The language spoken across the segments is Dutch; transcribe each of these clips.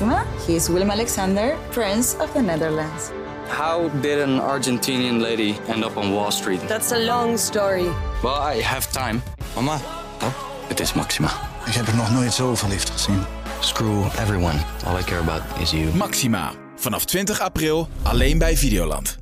Maxima. He is Willem Alexander, Prince of the Netherlands. How did an Argentinian lady end up on Wall Street? That's a long story. Well, I have time. Mama, Oh, het is Maxima. ik heb er nog nooit zo verliefd gezien. Screw everyone. All I care about is you. Maxima. Vanaf 20 april alleen bij Videoland.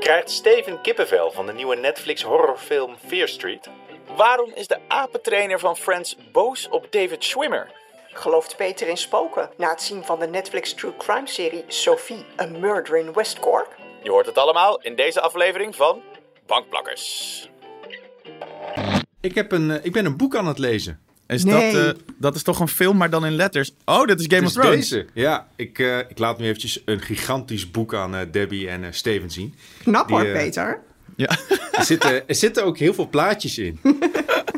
Krijgt Steven kippenvel van de nieuwe Netflix horrorfilm Fear Street? Waarom is de apentrainer van Friends boos op David Schwimmer? Gelooft Peter in spoken na het zien van de Netflix True Crime serie Sophie, A Murder in West Cork? Je hoort het allemaal in deze aflevering van Bankplakkers. Ik, heb een, eh, ik ben een boek aan het lezen. Is Nee. dat, eh, dat is toch een film, maar dan in letters? Oh, dit is Game Het of is Thrones. deze. Ja, ik, eh, ik laat nu eventjes een gigantisch boek aan Debbie en Steven zien. Knap hoor, Peter. Ja. Er zitten, er zitten ook heel veel plaatjes in.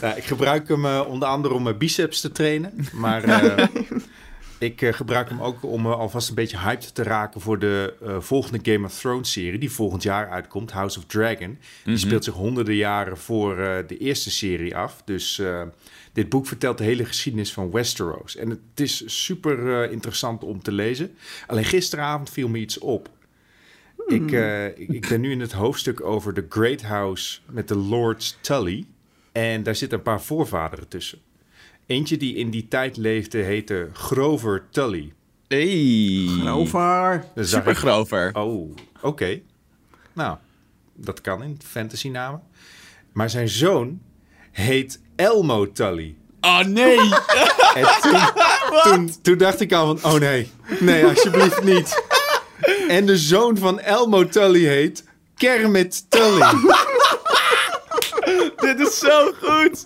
ja, ik gebruik hem eh, onder andere om mijn biceps te trainen. Maar eh, ik eh, gebruik hem ook om alvast een beetje hyped te raken voor de eh, volgende Game of Thrones serie. Die volgend jaar uitkomt, House of Dragon. Die speelt zich honderden jaren voor eh, de eerste serie af. Dus eh, dit boek vertelt de hele geschiedenis van Westeros. En het is super eh, interessant om te lezen. Alleen gisteravond viel me iets op. Ik, eh, ik- ik ben nu in het hoofdstuk over de Great House met de Lords Tully. En daar zitten een paar voorvaderen tussen. Eentje die in die tijd leefde heette Grover Tully. Hey. Over. Dus zag Super ik- grover. Oh, oké. Nou, dat kan in fantasy namen. Maar zijn zoon heet Elmo Tully. Oh nee! En toen, toen, toen dacht ik al van, oh nee, nee, alsjeblieft niet. En de zoon van Elmo Tully heet Kermit Tully. dit is zo goed!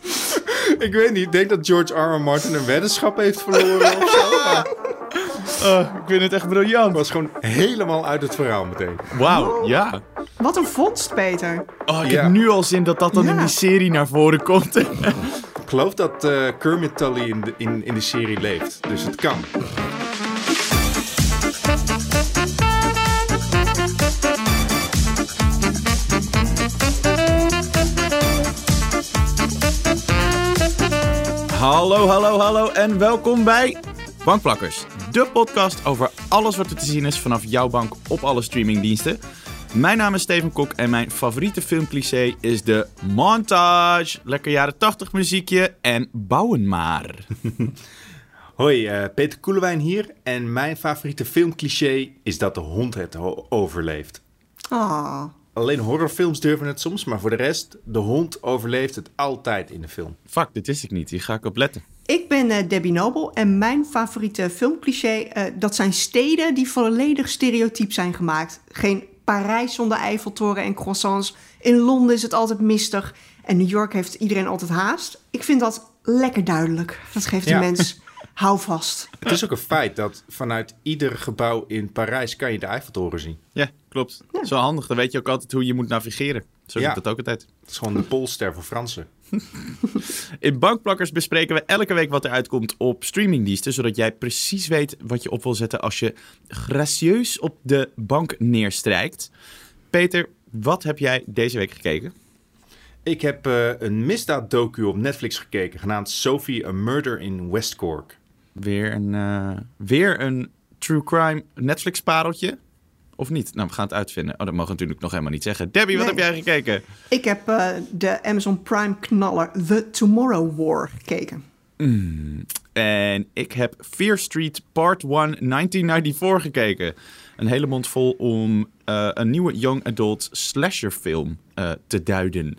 Ik weet niet, ik denk dat George R. R. Martin een weddenschap heeft verloren of zo. Maar Oh, ik vind het echt briljant. het was gewoon helemaal uit het verhaal meteen. Wauw, ja. Wat een vondst, Peter. Oh, ik Ja. heb nu al zin dat dat dan in die serie naar voren komt. Ik geloof dat eh, Kermit Tully in de, in, in de serie leeft, dus het kan. Hallo, hallo, hallo en welkom bij Bankplakkers. De podcast over alles wat er te zien is vanaf jouw bank op alle streamingdiensten. Mijn naam is Steven Kok en mijn favoriete filmcliché is de montage. Lekker jaren 80 muziekje en bouwen maar. Hoi, eh, Peter Koelewijn hier. En mijn favoriete filmcliché is dat de hond het ho- overleeft. Ah. Alleen horrorfilms durven het soms, maar voor de rest, de hond overleeft het altijd in de film. Fuck, dit wist ik niet. Hier ga ik op letten. Ik ben eh, Debbie Noble en mijn favoriete filmcliché... eh, dat zijn steden die volledig stereotyp zijn gemaakt. Geen Parijs zonder Eiffeltoren en croissants. In Londen is het altijd mistig. En New York heeft iedereen altijd haast. Ik vind dat lekker duidelijk. Dat geeft Ja. de mens houvast. Het is ook een feit dat vanuit ieder gebouw in Parijs kan je de Eiffeltoren zien. Ja, klopt. Zo handig. Dan weet je ook altijd hoe je moet navigeren. Zo Ja. doe ik dat ook altijd. Het is gewoon de polster voor Fransen. In Bankplakkers bespreken we elke week wat er uitkomt op streamingdiensten, zodat jij precies weet wat je op wil zetten als je gracieus op de bank neerstrijkt. Peter, wat heb jij deze week gekeken? Ik heb eh, een misdaaddocu op Netflix gekeken, genaamd Sophie, A Murder in West Cork. Weer een, eh, weer een true crime Netflix pareltje? Of niet? Nou, we gaan het uitvinden. Oh, dat mogen we natuurlijk nog helemaal niet zeggen. Debbie, wat Nee. heb jij gekeken? Ik heb eh, de Amazon Prime knaller The Tomorrow War gekeken. En ik heb Fear Street Part 1 1994 gekeken. Een hele mond vol om eh, een nieuwe young adult slasher film te duiden.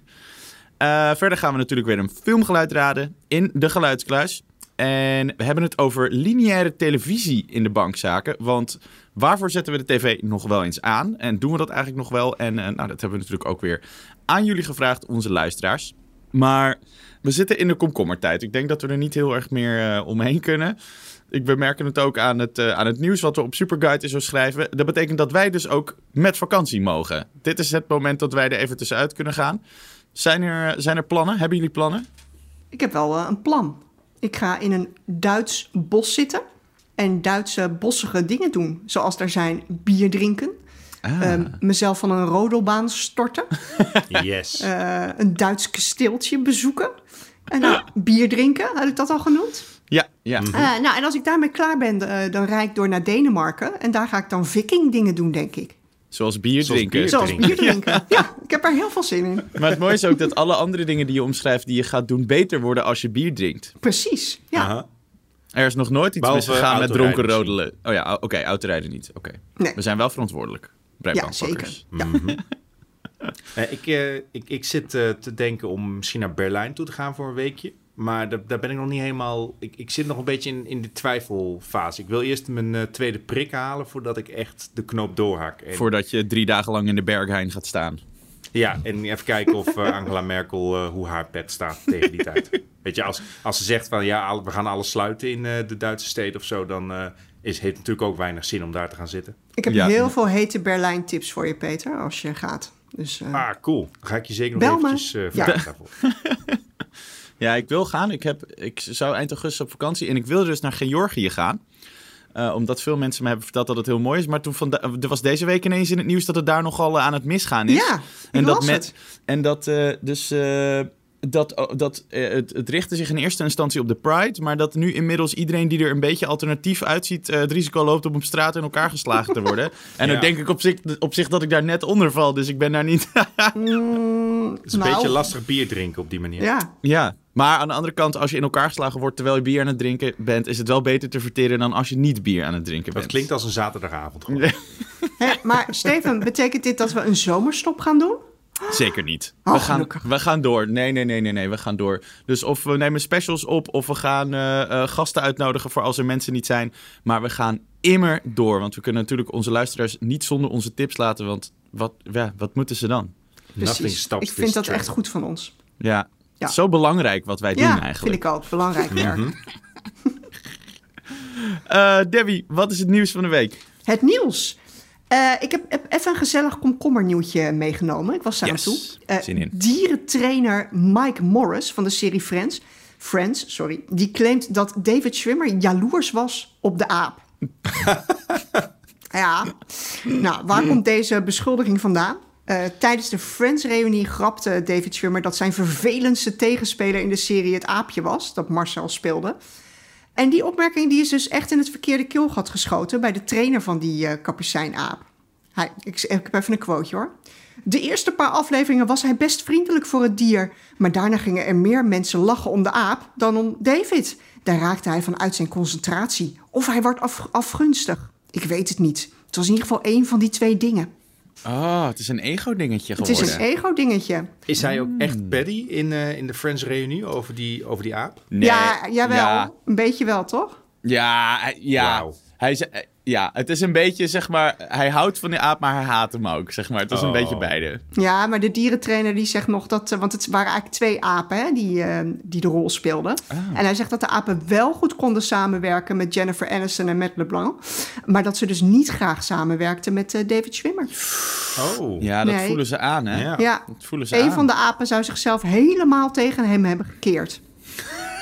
Verder gaan we natuurlijk weer een filmgeluid raden in de geluidskluis. En we hebben het over lineaire televisie in de bankzaken. Want waarvoor zetten we de tv nog wel eens aan? En doen we dat eigenlijk nog wel? En eh, nou, dat hebben we natuurlijk ook weer aan jullie gevraagd, onze luisteraars. Maar we zitten in de komkommertijd. Ik denk dat we er niet heel erg meer eh, omheen kunnen. Ik bemerken het ook aan het, eh, aan het nieuws wat we op Superguide zo schrijven. Dat betekent dat wij dus ook met vakantie mogen. Dit is het moment dat wij er even tussenuit kunnen gaan. Zijn er, zijn er plannen? Hebben jullie plannen? Ik heb wel een plan. Ik ga in een Duits bos zitten en Duitse bossige dingen doen. Zoals daar zijn bier drinken, ehm, mezelf van een rodelbaan storten, Yes. eh, een Duits kasteeltje bezoeken. En nou, bier drinken, had ik dat al genoemd? Ja, ja. Mhm. Eh, nou, en als ik daarmee klaar ben, eh, dan rijd ik door naar Denemarken. En daar ga ik dan viking dingen doen, denk ik. Zoals bier Zoals drinken. bier. Zoals bier drinken. Ja, ik heb er heel veel zin in. Maar het mooie is ook dat alle andere dingen die je omschrijft die je gaat doen beter worden als je bier drinkt. Precies, ja. Aha. Er is nog nooit iets Behalve misgegaan met dronken rodelen. Oh ja, oké, autorijden niet. Oké. Nee. We zijn wel verantwoordelijk. Ja, zeker. Eh, ik, eh, ik, ik zit eh, te denken om misschien naar Berlijn toe te gaan voor een weekje. Maar daar, daar ben ik nog niet helemaal... Ik, ik zit nog een beetje in, in de twijfelfase. Ik wil eerst mijn eh, tweede prik halen voordat ik echt de knoop doorhak. En, Voordat je drie dagen lang in de Berghain gaat staan. Ja, en even kijken of eh, Angela Merkel, eh, hoe haar pet staat tegen die tijd. Weet je, als, als ze zegt van ja, al- we gaan alles sluiten in eh, de Duitse steden of zo... dan eh is, heeft het natuurlijk ook weinig zin om daar te gaan zitten. Ik heb Ja. heel veel hete Berlijn tips voor je, Peter, als je gaat. Dus eh, Ah, cool. Dan ga ik je zeker nog Bel me. eventjes eh Ja. vragen daarvoor. Ja, ik wil gaan. Ik, heb, ik zou eind augustus op vakantie en ik wilde dus naar Georgië gaan. Eh, omdat veel mensen me hebben verteld dat het heel mooi is. Maar toen vanda- er was deze week ineens in het nieuws dat het daar nogal eh, aan het misgaan is. ja, en dat met het. En dat eh, dus. Dat, oh, dat, eh, het, het richtte zich in eerste instantie op de Pride, maar dat nu inmiddels iedereen die er een beetje alternatief uitziet, eh, het risico loopt om op straat in elkaar geslagen te worden. En Ja. dan denk ik op zich, op zich dat ik daar net onder val, dus ik ben daar niet. Mm, Het is een nou, beetje lastig bier drinken op die manier. Ja, ja, maar aan de andere kant, als je in elkaar geslagen wordt terwijl je bier aan het drinken bent, is het wel beter te verteren dan als je niet bier aan het drinken Dat bent. klinkt als een zaterdagavond. gewoon. Ja. Hè, maar Steven, betekent dit dat we een zomerstop gaan doen? Zeker niet. Oh, we, gaan, gelukkig. we gaan door. Nee, nee, nee, nee, nee. We gaan door. Dus of we nemen specials op, of we gaan eh, eh, gasten uitnodigen voor als er mensen niet zijn. Maar we gaan immer door. Want we kunnen natuurlijk onze luisteraars niet zonder onze tips laten. Want wat, ja, wat moeten ze dan? Precies. Ik vind dat echt goed van ons. Ja, Ja. het is zo belangrijk wat wij doen Ja, eigenlijk. vind ik ook. Belangrijk werk. Mhm. Eh, Debbie, wat is het nieuws van de week? Het nieuws. Eh, ik heb, heb even een gezellig komkommernieuwtje meegenomen. Ik was daar Yes. naartoe. Eh, Zin in. Dierentrainer Mike Morris van de serie Friends, Friends sorry, die claimt dat David Schwimmer jaloers was op de aap. ja, nou, waar komt deze beschuldiging vandaan? Eh, tijdens de Friends-reunie grapte David Schwimmer dat zijn vervelendste tegenspeler in de serie het aapje was, dat Marcel speelde. En die opmerking die is dus echt in het verkeerde keelgat geschoten bij de trainer van die eh kapucijnaap. Ik, heb even een quoteje hoor. De eerste paar afleveringen was hij best vriendelijk voor het dier, maar daarna gingen er meer mensen lachen om de aap dan om David. Daar raakte hij vanuit zijn concentratie. Of hij wordt af, afgunstig. Ik weet het niet. Het was in ieder geval één van die twee dingen. Oh, het is een ego-dingetje Het geworden. is een ego-dingetje. Is hij ook echt Paddy in, eh, in de Friends reunie over die, over die aap? Nee, ja, jawel. Ja, Een beetje wel, toch? ja, hij- ja. Hij is, ja, het is een beetje, zeg maar, hij houdt van die aap, maar hij haat hem ook, zeg maar. Het is een Oh. beetje beide. Ja, maar de dierentrainer die zegt nog dat... eh, Want het waren eigenlijk twee apen hè, die, eh, die de rol speelden. En hij zegt dat de apen wel goed konden samenwerken... met Jennifer Aniston en Matt LeBlanc. Maar dat ze dus niet graag samenwerkten met eh, David Schwimmer. Oh. Ja, dat Nee. voelen ze aan, hè? Ja. Ja, Dat voelen ze een aan. van de apen zou zichzelf helemaal tegen hem hebben gekeerd.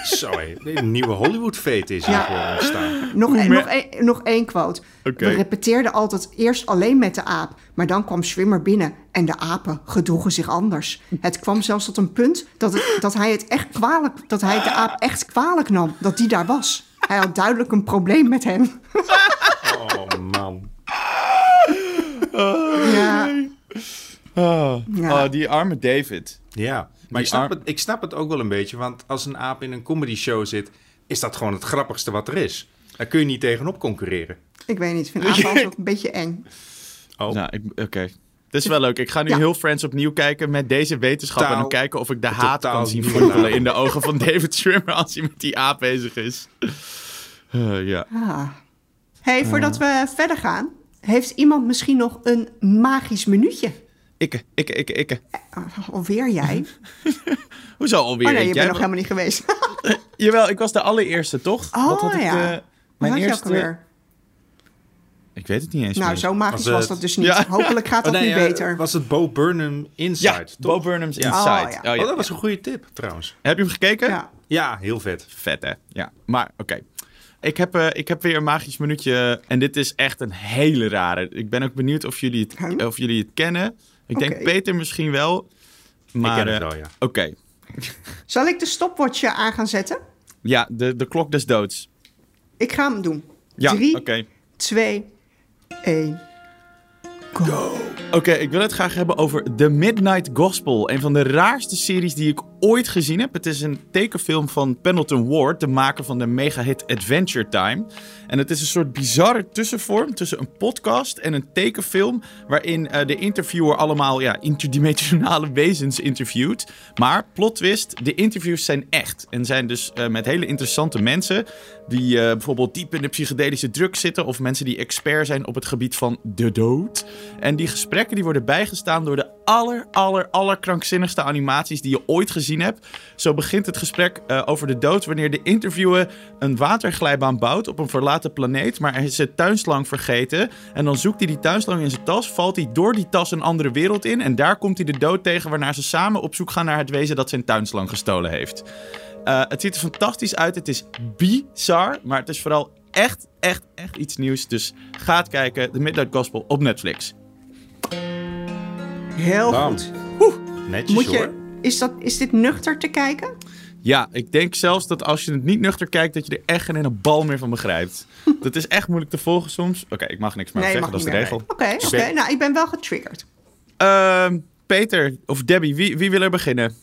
Zo, hé. een nieuwe Hollywood-fete is hier Ja. ontstaan. Nog, nog, een, nog één quote. We repeteerden altijd eerst alleen met de aap. Maar dan kwam Schwimmer binnen en de apen gedroegen zich anders. Het kwam zelfs tot een punt dat, het, dat hij het echt kwalijk, dat hij de aap echt kwalijk nam dat die daar was. Hij had duidelijk een probleem met hem. Oh, man. Ja, Oh, Ja. oh, die arme David. Ja, maar ik snap, het, ik snap het ook wel een beetje. Want als een aap in een comedy show zit... is dat gewoon het grappigste wat er is. Daar kun je niet tegenop concurreren. ik weet niet. Ik vind apen ook een beetje eng. Oh, Nou, ik- oké. Het is wel leuk. Ik ga nu Ja. heel Friends opnieuw kijken met deze wetenschap. En dan kijken of ik de haat kan zien naam. in de ogen van David Schwimmer als hij met die aap bezig is. Eh, ja. Ah. hey, voordat we verder gaan... heeft iemand misschien nog een magisch minuutje? Ikke, ikke, ikke, ikke. Uh, alweer jij? Hoezo alweer? Oh nee, je Jij bent nog helemaal niet geweest. Jawel, ik was de allereerste, toch? Oh, Wat had ik, ja. eh, Mijn mijn had eerste... alweer? Ik weet het niet eens Nou, meer. zo magisch was dat dus niet. Ja. Hopelijk gaat dat Oh, nee, nu eh, beter. Was het Bo Burnham Inside, Ja, toch? Bo Burnham's Ja. Inside. Oh, ja. Oh, ja. Oh, dat was een goede tip, trouwens. Heb je hem gekeken? Ja. Ja, heel vet. Vet, hè? Ja. Maar, oké. Ik, heb, eh, ik heb weer een magisch minuutje. En dit is echt een hele rare. Ik ben ook benieuwd of jullie het, Huh? of jullie het kennen. Ik denk Peter misschien wel. Maar, ik ken het eh, wel, ja. Oké. Zal ik de stopwatch aan gaan zetten? Ja, de, de klok des doods. Ik ga hem doen. Ja, Drie, oké. twee, één. Oké, ik wil het graag hebben over The Midnight Gospel. Een van de raarste series die ik ooit gezien heb. Het is een tekenfilm van Pendleton Ward, de maker van de mega-hit Adventure Time. En het is een soort bizarre tussenvorm tussen een podcast en een tekenfilm. Waarin eh, de interviewer allemaal ja, interdimensionale wezens interviewt. Maar, plot twist, de interviews zijn echt. En zijn dus eh, met hele interessante mensen. Die eh, bijvoorbeeld diep in de psychedelische drugs zitten. Of mensen die expert zijn op het gebied van de dood. En die gesprekken die worden bijgestaan door de aller, aller, aller krankzinnigste animaties die je ooit gezien hebt. Zo begint het gesprek eh, over de dood wanneer de interviewer een waterglijbaan bouwt op een verlaten planeet. Maar hij is zijn tuinslang vergeten. En dan zoekt hij die tuinslang in zijn tas, valt hij door die tas een andere wereld in. En daar komt hij de dood tegen waarna ze samen op zoek gaan naar het wezen dat zijn tuinslang gestolen heeft. Uh, het ziet er fantastisch uit. Het is bizar, maar het is vooral echt, echt, echt iets nieuws. Dus ga het kijken. The Midnight Gospel op Netflix. Heel Bam. goed. Netjes Moet hoor. Is, dat, is dit nuchter te kijken? Ja, ik denk zelfs dat als je het niet nuchter kijkt, dat je er echt geen ene bal meer van begrijpt. dat is echt moeilijk te volgen soms. Oké, ik mag niks meer Nee, zeggen, dat is de regel. Oké, oké. Nou, ik ben wel getriggerd. Ehm, Peter of Debbie, wie, wie wil er beginnen?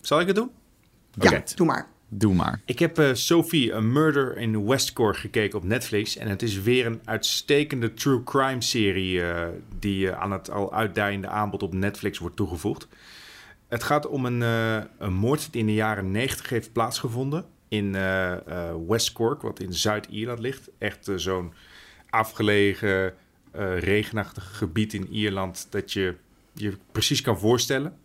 Zal ik het doen? Ja, doe maar. Doe maar. Ik heb eh, Sophie, A Murder in West Cork gekeken op Netflix. En het is weer een uitstekende true crime serie eh, die eh, aan het al uitdijende aanbod op Netflix wordt toegevoegd. Het gaat om een, eh, een moord die in de jaren 90 heeft plaatsgevonden in eh, West Cork, wat in Zuid-Ierland ligt. Echt zo'n afgelegen, regenachtig gebied in Ierland dat je je precies kan voorstellen.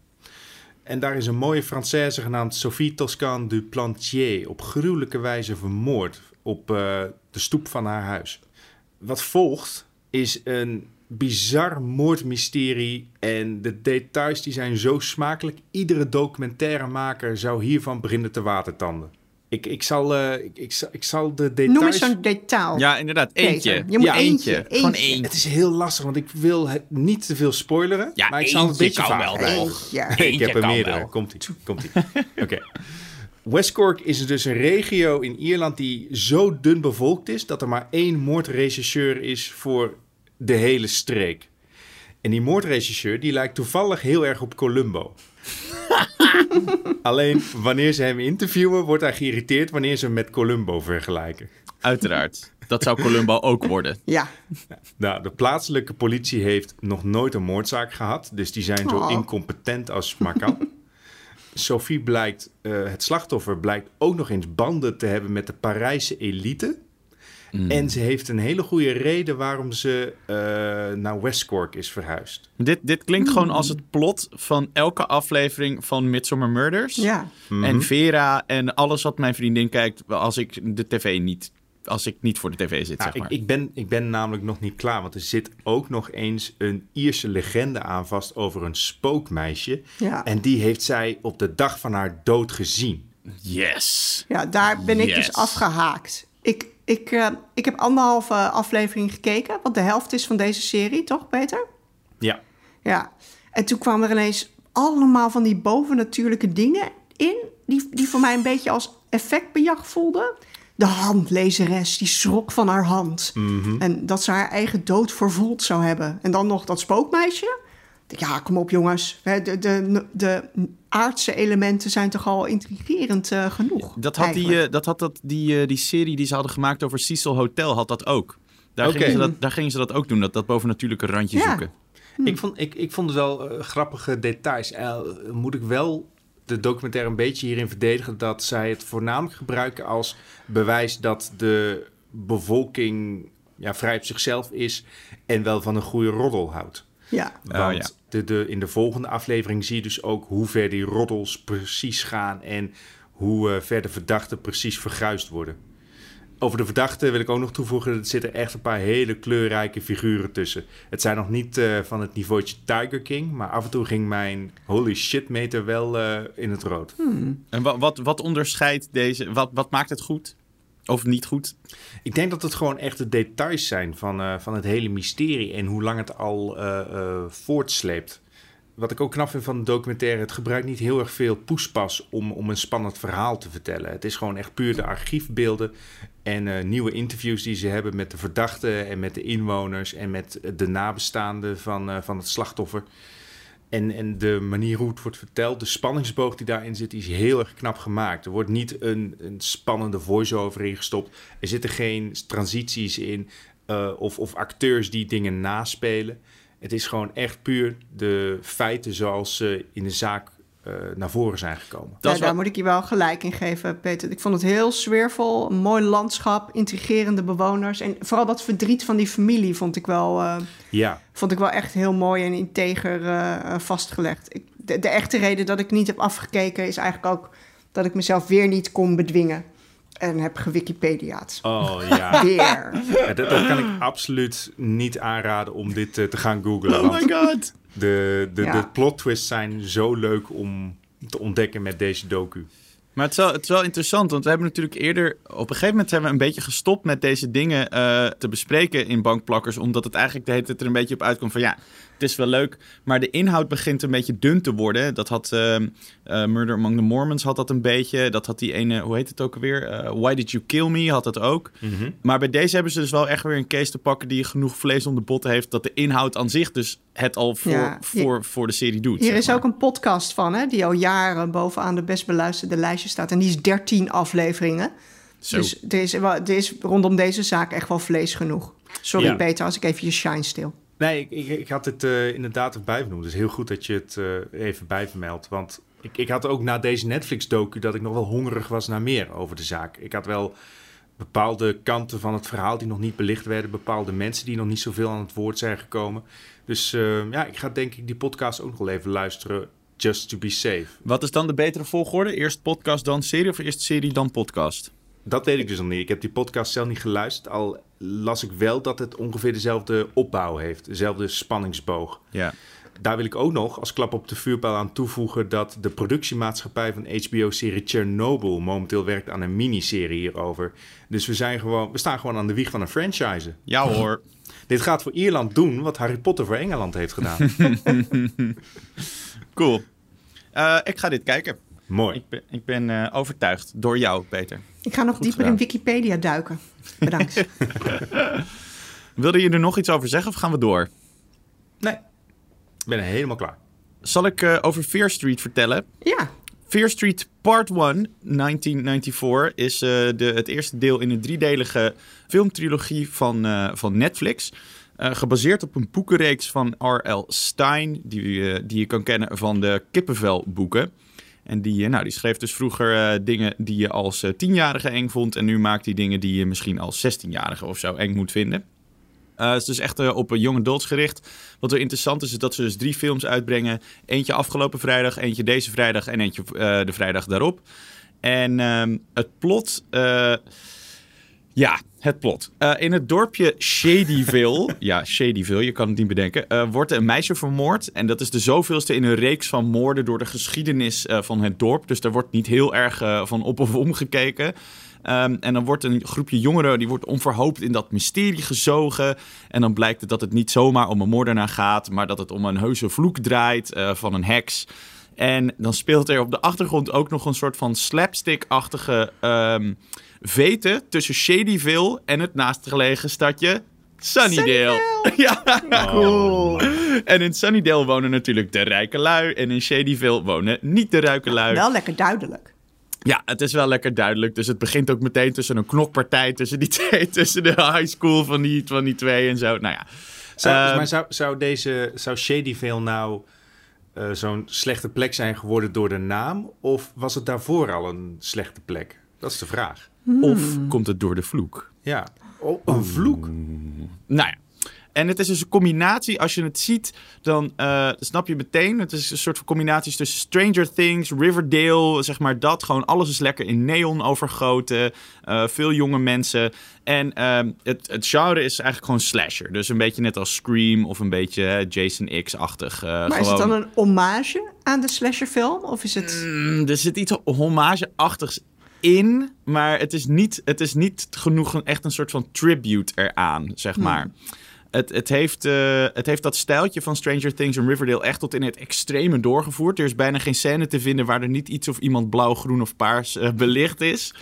En daar is een mooie Française genaamd Sophie Toscan du Plantier op gruwelijke wijze vermoord op de stoep van haar huis. Wat volgt is een bizar moordmysterie en de details die zijn zo smakelijk. Iedere documentairemaker zou hiervan beginnen te watertanden. Ik, ik, zal, eh, ik, ik, zal, ik zal de details... Noem eens zo'n detail. Ja, inderdaad. Peter, Eentje. je moet ja, eentje, Gewoon eentje. Het is heel lastig, want ik wil het niet te veel spoileren. Ja, maar ik zal het een beetje kan vaag wel? Ja. ik Eentje heb er meerdere. Komt-ie. Komt-ie. Oké. West Cork is dus een regio in Ierland die zo dun bevolkt is... dat er maar één moordregisseur is voor de hele streek. En die moordregisseur die lijkt toevallig heel erg op Columbo. Alleen wanneer ze hem interviewen, wordt hij geïrriteerd wanneer ze hem met Columbo vergelijken. Uiteraard. Dat zou Columbo ook worden. Ja. Nou, de plaatselijke politie heeft nog nooit een moordzaak gehad. Dus die zijn zo Oh. incompetent als maar kan. Sophie blijkt, eh, het slachtoffer blijkt ook nog eens banden te hebben met de Parijse elite. En ze heeft een hele goede reden waarom ze eh, naar West Cork is verhuisd. Dit, dit klinkt gewoon als het plot van elke aflevering van Midsommar Murders. Ja. En Vera en alles wat mijn vriendin kijkt als ik de tv niet, als ik niet voor de tv zit, Nou, zeg maar. ik, ik, ben, ik ben namelijk nog niet klaar, want er zit ook nog eens een Ierse legende aan vast over een spookmeisje. Ja. En die heeft zij op de dag van haar dood gezien. Yes. Ja, daar ben ik Yes. dus afgehaakt. Ik, ik, eh, ik heb anderhalve aflevering gekeken, wat de helft is van deze serie, toch, Peter? Ja. Ja. En toen kwamen er ineens allemaal van die bovennatuurlijke dingen in, die, die voor mij een beetje als effectbejag voelden. De handlezeres, die schrok van haar hand. En dat ze haar eigen dood vervoeld zou hebben. En dan nog dat spookmeisje. Ja, kom op jongens. Hè, De, de, de aardse elementen zijn toch al intrigerend eh, genoeg. Dat had, die, eh, dat, had dat, die, eh, die serie die ze hadden gemaakt over Cecil Hotel, had dat ook. Daar, gingen, ze dat, daar gingen ze dat ook doen, dat, dat bovennatuurlijke randje Ja. zoeken. Ik, vond, ik, ik vond het wel grappige details. Moet ik wel de documentaire een beetje hierin verdedigen dat zij het voornamelijk gebruiken als bewijs dat de bevolking ja, vrij op zichzelf is en wel van een goede roddel houdt. Ja, Want ja. de, de, in de volgende aflevering zie je dus ook hoe ver die roddels precies gaan en hoe eh, ver de verdachten precies verguisd worden. Over de verdachten wil ik ook nog toevoegen, er zitten echt een paar hele kleurrijke figuren tussen. Het zijn nog niet eh, van het niveautje Tiger King, maar af en toe ging mijn holy shit meter wel eh, in het rood. En wat, wat, wat onderscheidt deze, wat, wat maakt het goed? Of niet goed? Ik denk dat het gewoon echt de details zijn van, eh, van het hele mysterie en hoe lang het al eh, voortsleept. wat ik ook knap vind van de documentaire, het gebruikt niet heel erg veel poespas om, om een spannend verhaal te vertellen. Het is gewoon echt puur de archiefbeelden en nieuwe interviews die ze hebben met de verdachten en met de inwoners en met de nabestaanden van, uh, van het slachtoffer. En, en de manier hoe het wordt verteld, de spanningsboog die daarin zit, is heel erg knap gemaakt. Er wordt niet een, een spannende voice-over ingestopt. Er zitten geen transities in uh, of, of acteurs die dingen naspelen. Het is gewoon echt puur de feiten zoals ze in de zaak uh, naar voren zijn gekomen. Ja, daar moet ik je wel gelijk in geven, Peter. Ik vond het heel sfeervol, een mooi landschap, intrigerende bewoners. En vooral dat verdriet van die familie vond ik wel, uh, ja. vond ik wel echt heel mooi en integer uh, vastgelegd. Ik, de, de, echte reden dat ik niet heb afgekeken is eigenlijk ook dat ik mezelf weer niet kon bedwingen. En heb gewikipediaat. Oh ja. Weer. Ja, dat, dat, kan ik absoluut niet aanraden om dit uh, te gaan googlen. Oh my god. De, de, Ja. de plot twists zijn zo leuk om te ontdekken met deze docu. Maar het is, wel, het is wel interessant, want we hebben natuurlijk eerder... Op een gegeven moment hebben we een beetje gestopt met deze dingen eh, te bespreken in bankplakkers. Omdat het eigenlijk de hele tijd er een beetje op uitkomt van ja, het is wel leuk. Maar de inhoud begint een beetje dun te worden. Dat had eh, eh, Murder Among the Mormons had dat een beetje. Dat had die ene, hoe heet het ook alweer? Eh, Why Did You Kill Me had dat ook. Maar bij deze hebben ze dus wel echt weer een case te pakken die genoeg vlees om de botten heeft. Dat de inhoud aan zich dus het al voor, Ja, voor, voor de serie doet. Hier is maar. ook een podcast van, hè, die al jaren bovenaan de best beluisterde lijstje staat. En die is 13 afleveringen. Zo. Dus er is, wel- er is rondom deze zaak echt wel vlees genoeg. Sorry Ja. Peter, als ik even je shine stil. Nee, ik, ik, ik had het eh, inderdaad erbij vernoemd. Het is heel goed dat je het eh, even bijvermeldt. Want ik, ik had ook na deze Netflix-docu dat ik nog wel hongerig was naar meer over de zaak. Ik had wel bepaalde kanten van het verhaal die nog niet belicht werden. Bepaalde mensen die nog niet zoveel aan het woord zijn gekomen. Dus eh, ja, ik ga denk ik die podcast ook nog wel even luisteren. Just to be safe. Wat is dan de betere volgorde? Eerst podcast, dan serie of eerst serie, dan podcast? Dat weet ik dus nog niet. Ik heb die podcast zelf niet geluisterd. Al las ik wel dat het ongeveer dezelfde opbouw heeft. Dezelfde spanningsboog. Ja. Daar wil ik ook nog als klap op de vuurpijl aan toevoegen dat de productiemaatschappij van HBO-serie Chernobyl momenteel werkt aan een miniserie hierover. Dus we, zijn gewoon, we staan gewoon aan de wieg van een franchise. Ja hoor. Dit gaat voor Ierland doen wat Harry Potter voor Engeland heeft gedaan. Cool. Eh, ik ga dit kijken. Mooi. Ik ben, ik ben eh, overtuigd door jou, Peter. Ik ga nog Goed dieper gedaan. in Wikipedia duiken. Bedankt. Wilde je er nog iets over zeggen of gaan we door? Nee, ik ben helemaal klaar. Zal ik eh, over Fear Street vertellen? ja, Fear Street Part 1, 1994, is eh, de, het eerste deel in een driedelige filmtrilogie van, eh, van Netflix. Eh, gebaseerd op een boekenreeks van R.L. Stein, die, die je kan kennen van de Kippenvel-boeken. En die, eh, nou, die schreef dus vroeger eh, dingen die je als eh, tienjarige eng vond. En nu maakt hij dingen die je misschien als zestienjarige of zo eng moet vinden. Het is dus echt eh, op young adults gericht. Wat wel interessant is, is dat ze dus drie films uitbrengen. Eentje afgelopen vrijdag, eentje deze vrijdag en eentje de vrijdag daarop. En ehm, het plot... ja, het plot. Eh, in het dorpje Shadyville, ja, Shadyville, je kan het niet bedenken, eh, wordt een meisje vermoord. En dat is de zoveelste in een reeks van moorden door de geschiedenis eh, van het dorp. Dus daar wordt niet heel erg van op of om gekeken. Ehm, en dan wordt een groepje jongeren, die wordt onverhoopt in dat mysterie gezogen. En dan blijkt het dat het niet zomaar om een moordenaar gaat, maar dat het om een heuse vloek draait van een heks. En dan speelt er op de achtergrond ook nog een soort van slapstick-achtige ehm veten tussen Shadyville en het naastgelegen stadje Sunnydale. ja, cool. en in Sunnydale wonen natuurlijk de rijke lui en in Shadyville wonen niet de rijke lui. Wel lekker duidelijk. Ja, het is wel lekker duidelijk. Dus het begint ook meteen tussen een knokpartij tussen die twee, tussen de high school van die, van die twee en zo. Nou ja. Zou, Ehm, maar zou, zou, deze, zou Shadyville nou eh, zo'n slechte plek zijn geworden door de naam? Of was het daarvoor al een slechte plek? Dat is de vraag. Of komt het door de vloek? Ja. Oh, een vloek. Nou ja. En het is dus een combinatie. Als je het ziet, dan eh, snap je meteen. Het is een soort van combinaties tussen Stranger Things, Riverdale, zeg maar dat. Gewoon alles is lekker in neon overgoten. eh, veel jonge mensen. En ehm, het, het genre is eigenlijk gewoon slasher. Dus een beetje net als Scream of een beetje Jason X-achtig. eh, Maar is het dan een hommage aan de slasherfilm? Of is het... Mm, er zit iets hommage-achtigs in, maar het is niet, het is niet genoeg een, echt een soort van tribute eraan, zeg maar. Het, het, heeft, eh, het heeft dat stijltje van Stranger Things en Riverdale echt tot in het extreme doorgevoerd. Er is bijna geen scène te vinden waar er niet iets of iemand blauw, groen of paars eh, belicht is.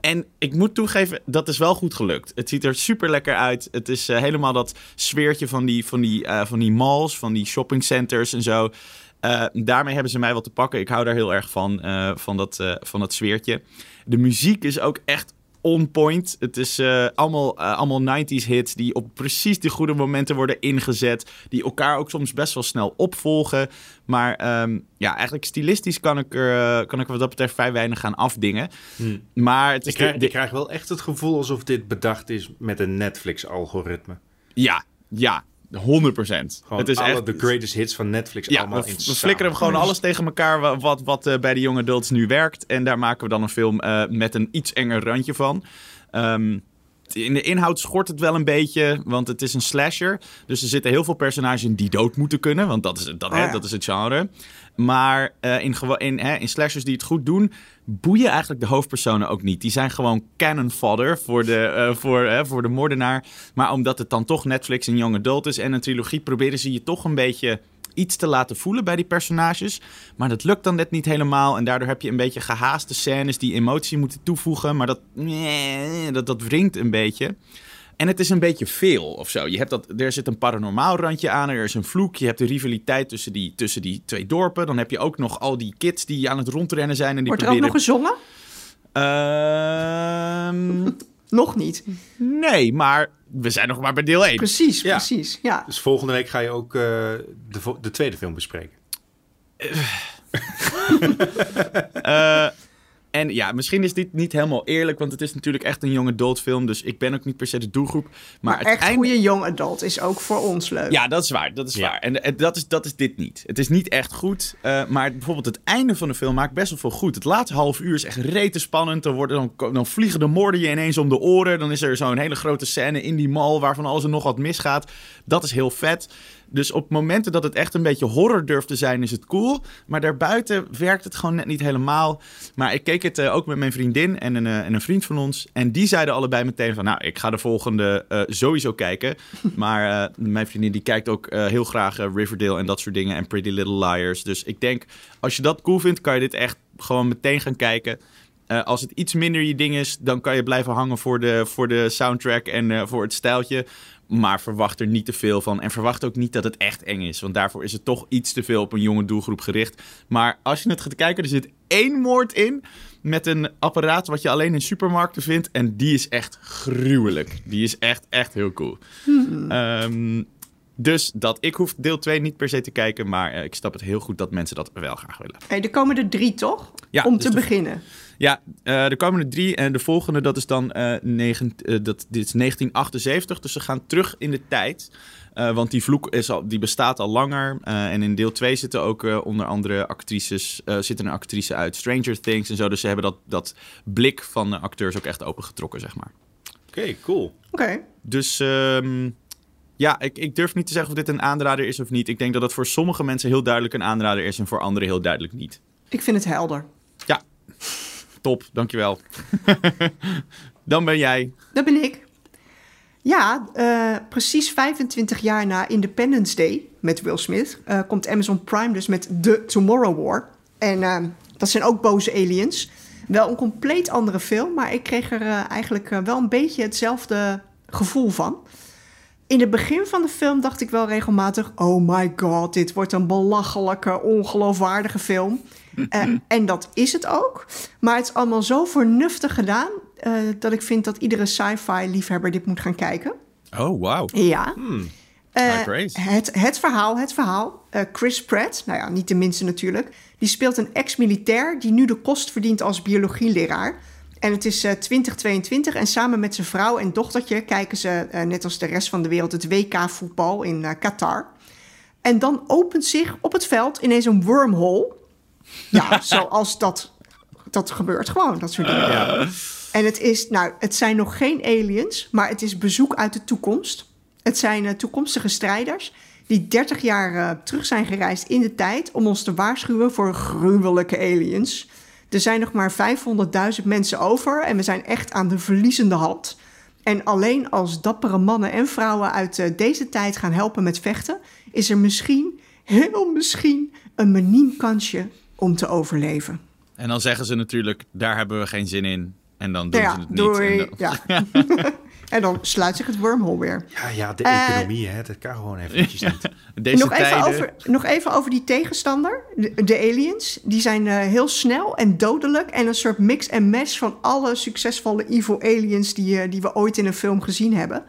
En ik moet toegeven, dat is wel goed gelukt. Het ziet er super lekker uit. Het is eh, helemaal dat sfeertje van die, van, die, van die malls, van die shoppingcenters en zo. Daarmee hebben ze mij wat te pakken. Ik hou daar heel erg van, van, dat, van dat sfeertje. De muziek is ook echt on point. Het is eh, allemaal, eh, allemaal 90s hits die op precies de goede momenten worden ingezet. Die elkaar ook soms best wel snel opvolgen. Maar ehm, ja, eigenlijk stilistisch kan ik, er, eh, kan ik wat dat betreft vrij weinig gaan afdingen. Maar het is Ik krijg, de- ik krijg wel echt het gevoel alsof dit bedacht is met een Netflix-algoritme. Ja, ja, 100 procent. Gewoon Het is alle echt de greatest hits van Netflix Ja, allemaal we, in we flikkeren gewoon alles tegen elkaar wa- wat, wat eh, bij de young adults nu werkt. En daar maken we dan een film eh, met een iets enger randje van. Ehm, in de inhoud schort het wel een beetje, want het is een slasher. Dus er zitten heel veel personages in die dood moeten kunnen, want dat is, dat, hè, ja. dat is het genre. Maar eh, in, in, hè, in slashers die het goed doen, boeien eigenlijk de hoofdpersonen ook niet. Die zijn gewoon cannon fodder voor de, eh, voor, hè, voor de moordenaar. Maar omdat het dan toch Netflix en young adult is en een trilogie, proberen ze je toch een beetje iets te laten voelen bij die personages. Maar dat lukt dan net niet helemaal. En daardoor heb je een beetje gehaaste scènes die emotie moeten toevoegen. Maar dat, dat, dat wringt een beetje. En het is een beetje veel of zo. Je hebt dat, er zit een paranormaal randje aan. Er is een vloek. Je hebt de rivaliteit tussen die, tussen die twee dorpen. Dan heb je ook nog al die kids die aan het rondrennen zijn. En die Wordt er ook nog gezongen? Ehm, Nog niet. nee, maar we zijn nog maar bij deel 1. Precies, Ja. precies. Ja. Dus volgende week ga je ook eh, de, de tweede film bespreken. Eh, en ja, misschien is dit niet helemaal eerlijk, want het is natuurlijk echt een young adult film. Dus ik ben ook niet per se de doelgroep. Maar, Maar het echt einde- goede young adult is ook voor ons leuk. Ja, dat is waar. Dat is Ja. waar. En, en dat, is, dat is dit niet. Het is niet echt goed. eh, maar bijvoorbeeld het einde van de film maakt best wel veel goed. Het laatste half uur is echt rete spannend. Dan, worden, dan, dan vliegen de moorden je ineens om de oren. Dan is er zo'n hele grote scène in die mall waarvan alles en nog wat misgaat. Dat is heel vet. Dus op momenten dat het echt een beetje horror durft te zijn, is het cool. Maar daarbuiten werkt het gewoon net niet helemaal. Maar ik keek het eh, ook met mijn vriendin en een, eh, en een vriend van ons. En die zeiden allebei meteen van, nou, ik ga de volgende eh, sowieso kijken. Maar mijn vriendin die kijkt ook heel graag Riverdale en dat soort dingen. En Pretty Little Liars. Dus ik denk, als je dat cool vindt, kan je dit echt gewoon meteen gaan kijken. Als het iets minder je ding is, dan kan je blijven hangen voor de, voor de soundtrack en voor het stijltje. Maar verwacht er niet te veel van. En verwacht ook niet dat het echt eng is. Want daarvoor is het toch iets te veel op een jonge doelgroep gericht. Maar als je het gaat kijken, er zit één moord in. Met een apparaat wat je alleen in supermarkten vindt. En die is echt gruwelijk. Die is echt, echt heel cool. Ehm, dus dat. Ik hoef deel 2 niet per se te kijken. Maar eh, ik snap het heel goed dat mensen dat wel graag willen. Hey, er komen er drie, toch? Ja, Om dus te beginnen. Ja, eh de komende drie. En de volgende, dat is dan eh, negen, eh, dat, dit is 1978. Dus ze gaan terug in de tijd. Eh, want die vloek is al, die bestaat al langer. Eh, en in deel 2 zitten ook eh, onder andere actrices. eh zitten een actrice uit Stranger Things en zo. Dus ze hebben dat, dat blik van de acteurs ook echt opengetrokken, zeg maar. Oké, cool. Oké. Dus ehm, ja, ik, ik durf niet te zeggen of dit een aanrader is of niet. Ik denk dat het voor sommige mensen heel duidelijk een aanrader is. En voor anderen heel duidelijk niet. Ik vind het helder. Ja, top. Dankjewel. Dan ben jij. Dat ben ik. Ja, eh, precies 25 jaar na Independence Day met Will Smith eh, komt Amazon Prime dus met The Tomorrow War. En eh, dat zijn ook boze aliens. Wel een compleet andere film, maar ik kreeg er eigenlijk wel een beetje hetzelfde gevoel van. In het begin van de film dacht ik wel regelmatig: Oh my god, dit wordt een belachelijke, ongeloofwaardige film. Eh, en dat is het ook. Maar het is allemaal zo vernuftig gedaan eh, dat ik vind dat iedere sci-fi liefhebber dit moet gaan kijken. Oh, wauw. Ja. Eh, High praise. het, het verhaal, het verhaal. Eh, Chris Pratt, nou ja, niet de minste natuurlijk. Die speelt een ex-militair die nu de kost verdient als biologieleraar. En het is eh, 2022 en samen met zijn vrouw en dochtertje kijken ze, eh, net als de rest van de wereld, het WK-voetbal in eh, Qatar. En dan opent zich op het veld ineens een wormhole. Ja, zoals dat, dat gebeurt gewoon, dat soort dingen. En het is, nou, het zijn nog geen aliens, maar het is bezoek uit de toekomst. Het zijn eh, toekomstige strijders die 30 jaar eh, terug zijn gereisd in de tijd om ons te waarschuwen voor gruwelijke aliens. Er zijn nog maar 500.000 mensen over en we zijn echt aan de verliezende hand. En alleen als dappere mannen en vrouwen uit eh, deze tijd gaan helpen met vechten, is er misschien, heel misschien, een miniem kansje om te overleven. En dan zeggen ze natuurlijk, daar hebben we geen zin in. En dan doen Nou ze het niet. doei. En dan- Ja. en dan sluit zich het wormhole weer. Ja, ja, de Eh, economie, hè, dat kan gewoon eventjes niet. Deze nog, even over, nog even over die tegenstander, de, de aliens. Die zijn eh, heel snel en dodelijk en een soort mix en match van alle succesvolle evil aliens die, eh, die we ooit in een film gezien hebben.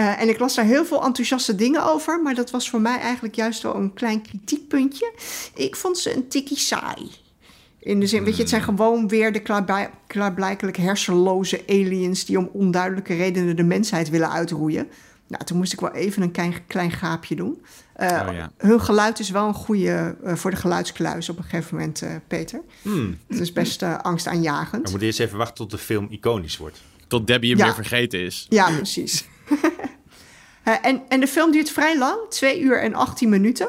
Eh, en ik las daar heel veel enthousiaste dingen over, maar dat was voor mij eigenlijk juist wel een klein kritiekpuntje. Ik vond ze een tikkie saai. In de zin, weet je, het zijn gewoon weer de klaarbij- klaarblijkelijk hersenloze aliens die om onduidelijke redenen de mensheid willen uitroeien. Nou, toen moest ik wel even een klein, klein gaapje doen. Oh ja. Hun geluid is wel een goede eh, voor de geluidskluis op een gegeven moment, eh, Peter. Hmm. Het is best eh, angstaanjagend. We moeten eerst even wachten tot de film iconisch wordt. Tot Debbie hem Ja. weer vergeten is. Ja, precies. Eh, en, en de film duurt vrij lang, 2 uur en 18 minuten.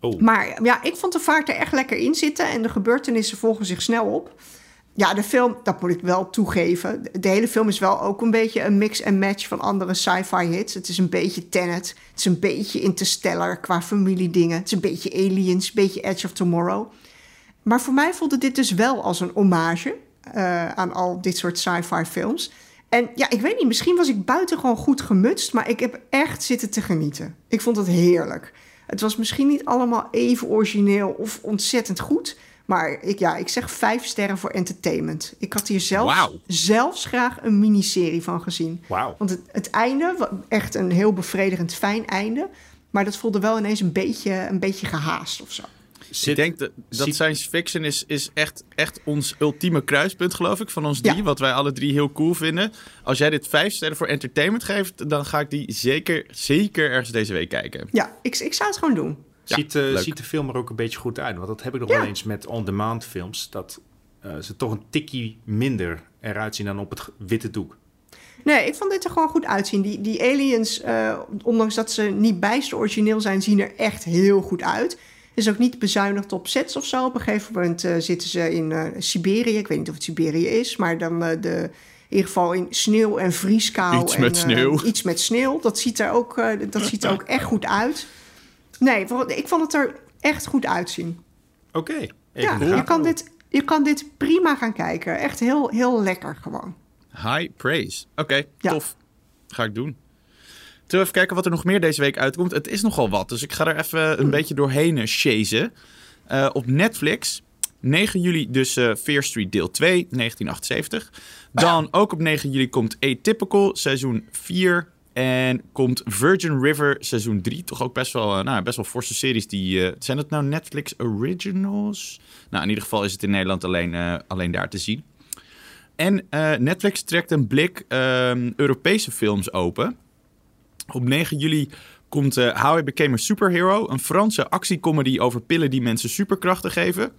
Oh, Maar ja, ik vond de vaart er echt lekker in zitten en de gebeurtenissen volgen zich snel op. Ja, de film, dat moet ik wel toegeven. De hele film is wel ook een beetje een mix en match van andere sci-fi hits. Het is een beetje Tenet, het is een beetje Interstellar qua familiedingen. Het is een beetje Aliens, een beetje Edge of Tomorrow. Maar voor mij voelde dit dus wel als een hommage eh, aan al dit soort sci-fi films. En ja, ik weet niet, misschien was ik buitengewoon goed gemutst, maar ik heb echt zitten te genieten. Ik vond het heerlijk. Het was misschien niet allemaal even origineel of ontzettend goed. Maar ik, ja, ik zeg vijf sterren voor entertainment. Ik had hier zelfs, zelfs graag een miniserie van gezien. wauw. Want het, het einde, echt een heel bevredigend fijn einde. Maar dat voelde wel ineens een beetje, een beetje gehaast of zo. Zit, Ik denk dat, dat science fiction is, is echt, echt ons ultieme kruispunt, geloof ik, van ons Ja. drie. Wat wij alle drie heel cool vinden. Als jij dit vijf sterren voor entertainment geeft, dan ga ik die zeker, zeker ergens deze week kijken. Ja, ik, ik zou het gewoon doen. Ja, ziet, eh, ziet de film er ook een beetje goed uit? Want dat heb ik nog Ja. wel eens met on-demand films. Dat eh, ze toch een tikkie minder eruit zien dan op het witte doek. Nee, ik vond dit er gewoon goed uitzien. Die, die aliens, eh, ondanks dat ze niet bijster origineel zijn, zien er echt heel goed uit. Is ook niet bezuinigd op sets of zo. Op een gegeven moment eh, zitten ze in eh, Siberië. Ik weet niet of het Siberië is, maar dan eh, de, in ieder geval in sneeuw en vrieskou. Iets en, met sneeuw. iets met sneeuw. Dat ziet er ook, eh, dat ziet er ook echt goed uit. Nee, ik vond het er echt goed uitzien. Oké. even Ja, je kan, dit, je kan dit prima gaan kijken. Echt heel, heel lekker gewoon. High praise. Oké, Ja. tof. Ga ik doen. We even kijken wat er nog meer deze week uitkomt? Het is nogal wat, dus ik ga er even een beetje doorheen uh, chasen. Eh, op Netflix, 9 juli dus eh Fear Street deel 2, 1978. Dan ook op 9 juli komt Atypical, seizoen 4. En komt Virgin River, seizoen 3. Toch ook best wel, eh, nou, best wel forse series. Die, eh, zijn dat nou Netflix Originals? Nou, in ieder geval is het in Nederland alleen, eh, alleen daar te zien. En eh, Netflix trekt een blik ehm, Europese films open. Op 9 juli komt eh, How I Became a Superhero, een Franse actiecomedy over pillen die mensen superkrachten geven.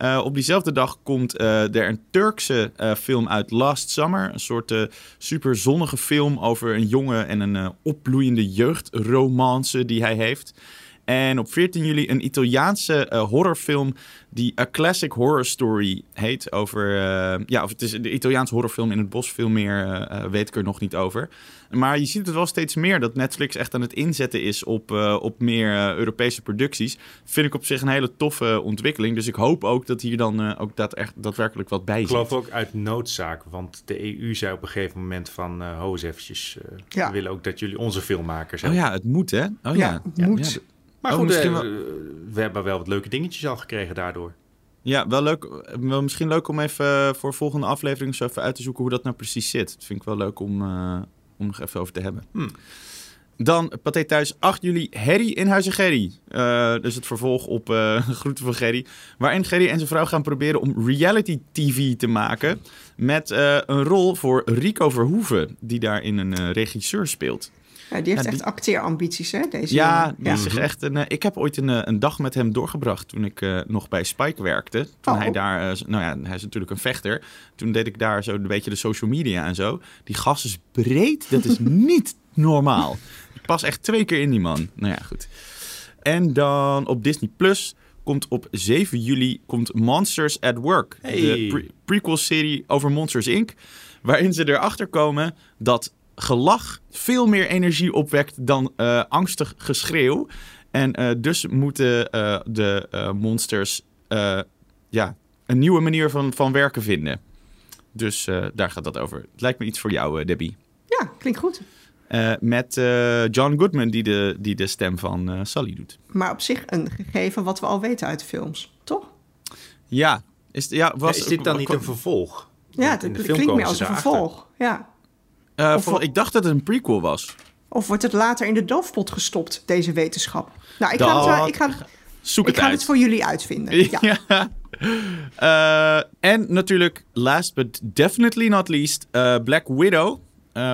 Eh, op diezelfde dag komt eh, er een Turkse film uit Last Summer. Een soort eh, super zonnige film over een jongen en een opbloeiende jeugdromance die hij heeft. En op 14 juli een Italiaanse eh, horrorfilm die A Classic Horror Story heet. Over, eh, ja, of het is de Italiaanse horrorfilm in het bos. Veel meer eh, weet ik er nog niet over. Maar je ziet het wel steeds meer dat Netflix echt aan het inzetten is op, eh, op meer Europese producties. Vind ik op zich een hele toffe ontwikkeling. Dus ik hoop ook dat hier dan eh, ook dat echt, daadwerkelijk wat bij Ik zit. geloof ook uit noodzaak, want de EU zei op een gegeven moment van... eh ho eens eventjes, eh, Ja. we willen ook dat jullie onze filmmakers Oh helpen. ja, het moet hè? Oh ja, Ja, het moet. Maar Oh, goed, misschien eh, wel- we hebben wel wat leuke dingetjes al gekregen daardoor. Ja, wel leuk. Wel misschien leuk om even eh, voor volgende aflevering zo even uit te zoeken hoe dat nou precies zit. Dat vind ik wel leuk om, eh, om nog even over te hebben. Hmm. Dan Pathé Thuis 8 juli, Harry in Huizen Gerry. Eh, dus het vervolg op eh Groeten van Gerry. Waarin Gerry en zijn vrouw gaan proberen om reality TV te maken. Met een rol voor Rico Verhoeven, die daarin een regisseur speelt. Ja, die heeft Ja, echt die- acteerambities, hè? Deze Ja, jongen. die is zich echt een, eh, ik heb ooit een, eh, een dag met hem doorgebracht toen ik eh, nog bij Spike werkte. Toen Oh. hij daar, eh, nou ja, hij is natuurlijk een vechter. Toen deed ik daar zo een beetje de social media en zo. Die gast is breed, dat is niet normaal. Ik pas echt twee keer in die man. Nou ja, goed. En dan op Disney Plus komt op 7 juli komt Monsters at Work. Hey. De pre- prequel-serie over Monsters Inc. Waarin ze erachter komen dat gelach veel meer energie opwekt dan eh, angstig geschreeuw. En eh, dus moeten eh, de eh, monsters eh, ja, een nieuwe manier van, van werken vinden. Dus eh, daar gaat dat over. Het lijkt me iets voor jou, Debbie. Ja, klinkt goed. Eh, met eh, John Goodman, die de, die de stem van eh, Sally doet. Maar op zich een gegeven wat we al weten uit de films, toch? Ja, is, ja, was, is dit dan niet een vervolg? Ja, het klinkt meer als een vervolg. Ja. Eh, Of- ik dacht dat het een prequel was. Of wordt het later in de doofpot gestopt, deze wetenschap? Nou, ik ga, het, wel- ik ga, Zoek ik het ga uit. het voor jullie uitvinden. Ja. Ja. Eh, en natuurlijk, last but definitely not least, eh, Black Widow.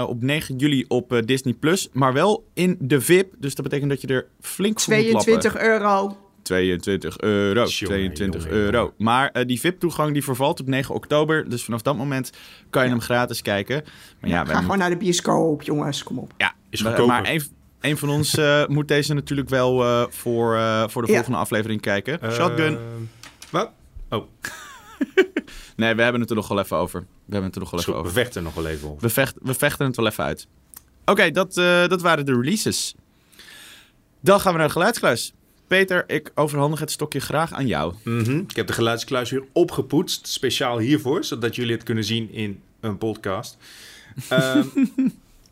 Op 9 juli op Disney Plus. Maar wel in de VIP. Dus dat betekent dat je er flink voor moet lappen. 22 euro. 22 euro. Jongen, 22 jongen, euro. Maar eh, die VIP-toegang die vervalt op 9 oktober. Dus vanaf dat moment kan je hem gratis kijken. Maar ja, Ga gewoon naar de bioscoop, jongens. Kom op. ja, Is maar- goedkoper. maar een, een van ons eh, moet deze natuurlijk wel eh, voor, eh, voor de Ja. volgende aflevering kijken. Shotgun. Wat? Oh, Nee, we hebben het er nog wel even over. We hebben het er nog wel even goed, we over. vechten nog wel even over. We, vecht, we vechten het wel even uit. Oké, dat, eh, dat waren de releases. Dan gaan we naar de geluidskluis. Peter, ik overhandig het stokje graag aan jou. Mhm. Ik heb de geluidskluis weer opgepoetst, speciaal hiervoor, zodat jullie het kunnen zien in een podcast. Ehm,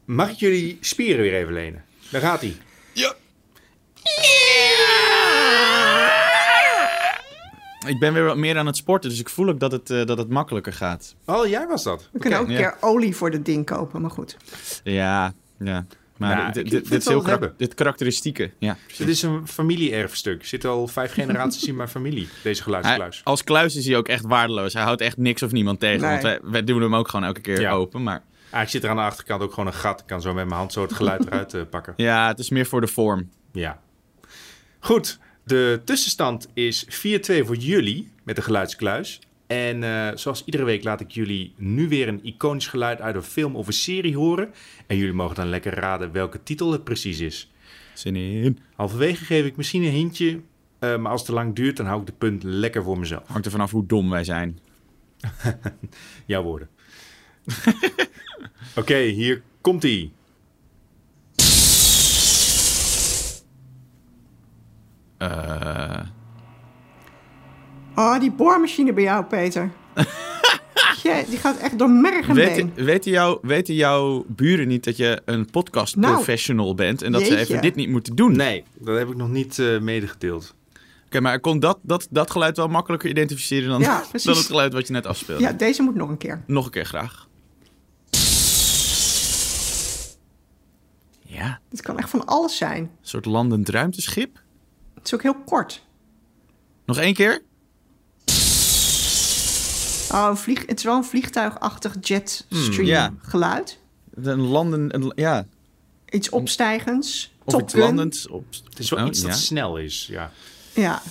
mag ik jullie spieren weer even lenen? Daar gaat hij. Ik ben weer wat meer aan het sporten, dus ik voel ook dat het, eh, dat het makkelijker gaat. Oh, jij was dat. We kunnen ook een ja. keer olie voor dit ding kopen, maar goed. Ja, ja. Maar Nou, dit, dit, is heel karak- hebben. dit karakteristieke. Ja. Dit is een familie-erfstuk. Er zitten al vijf generaties in mijn familie, deze Hij, geluidskluis. als kluis is hij ook echt waardeloos. Hij houdt echt niks of niemand tegen. Nee. Want wij, wij doen hem ook gewoon elke keer Ja. open. Maar Ah, ik zit er aan de achterkant ook gewoon een gat. Ik kan zo met mijn hand zo het geluid eruit eh, pakken. ja, het is meer voor de vorm. Ja. Goed, de tussenstand is 4-2 voor jullie met de geluidskluis. En eh, zoals iedere week laat ik jullie nu weer een iconisch geluid uit een film of een serie horen. En jullie mogen dan lekker raden welke titel het precies is. Zin in. Halverwege geef ik misschien een hintje, eh, maar als het te lang duurt, dan hou ik de punt lekker voor mezelf. Hangt er vanaf hoe dom wij zijn. Jouw woorden. Oké, hier komt-ie. Eh, Oh, die boormachine bij jou, Peter. Jee, die gaat echt door merg en weten, weten, jou, weten jouw buren niet dat je een podcast Nou, professional bent en dat ze even dit niet moeten doen? Nee, dat heb ik nog niet eh, medegedeeld. Oké, maar ik kon dat, dat, dat geluid wel makkelijker identificeren dan, Ja, dan het geluid wat je net afspeelde. Ja, deze moet nog een keer. Nog een keer graag. Ja, Het kan echt van alles zijn. een soort landend ruimteschip. Het is ook heel kort. Nog één keer? Oh, een vlieg, het is wel een vliegtuigachtig jetstream Hmm, ja. geluid. Een landen... Een, ja, Iets opstijgends. of iets landends. Op, Het is wel Oh, iets dat snel is, ja. Ja,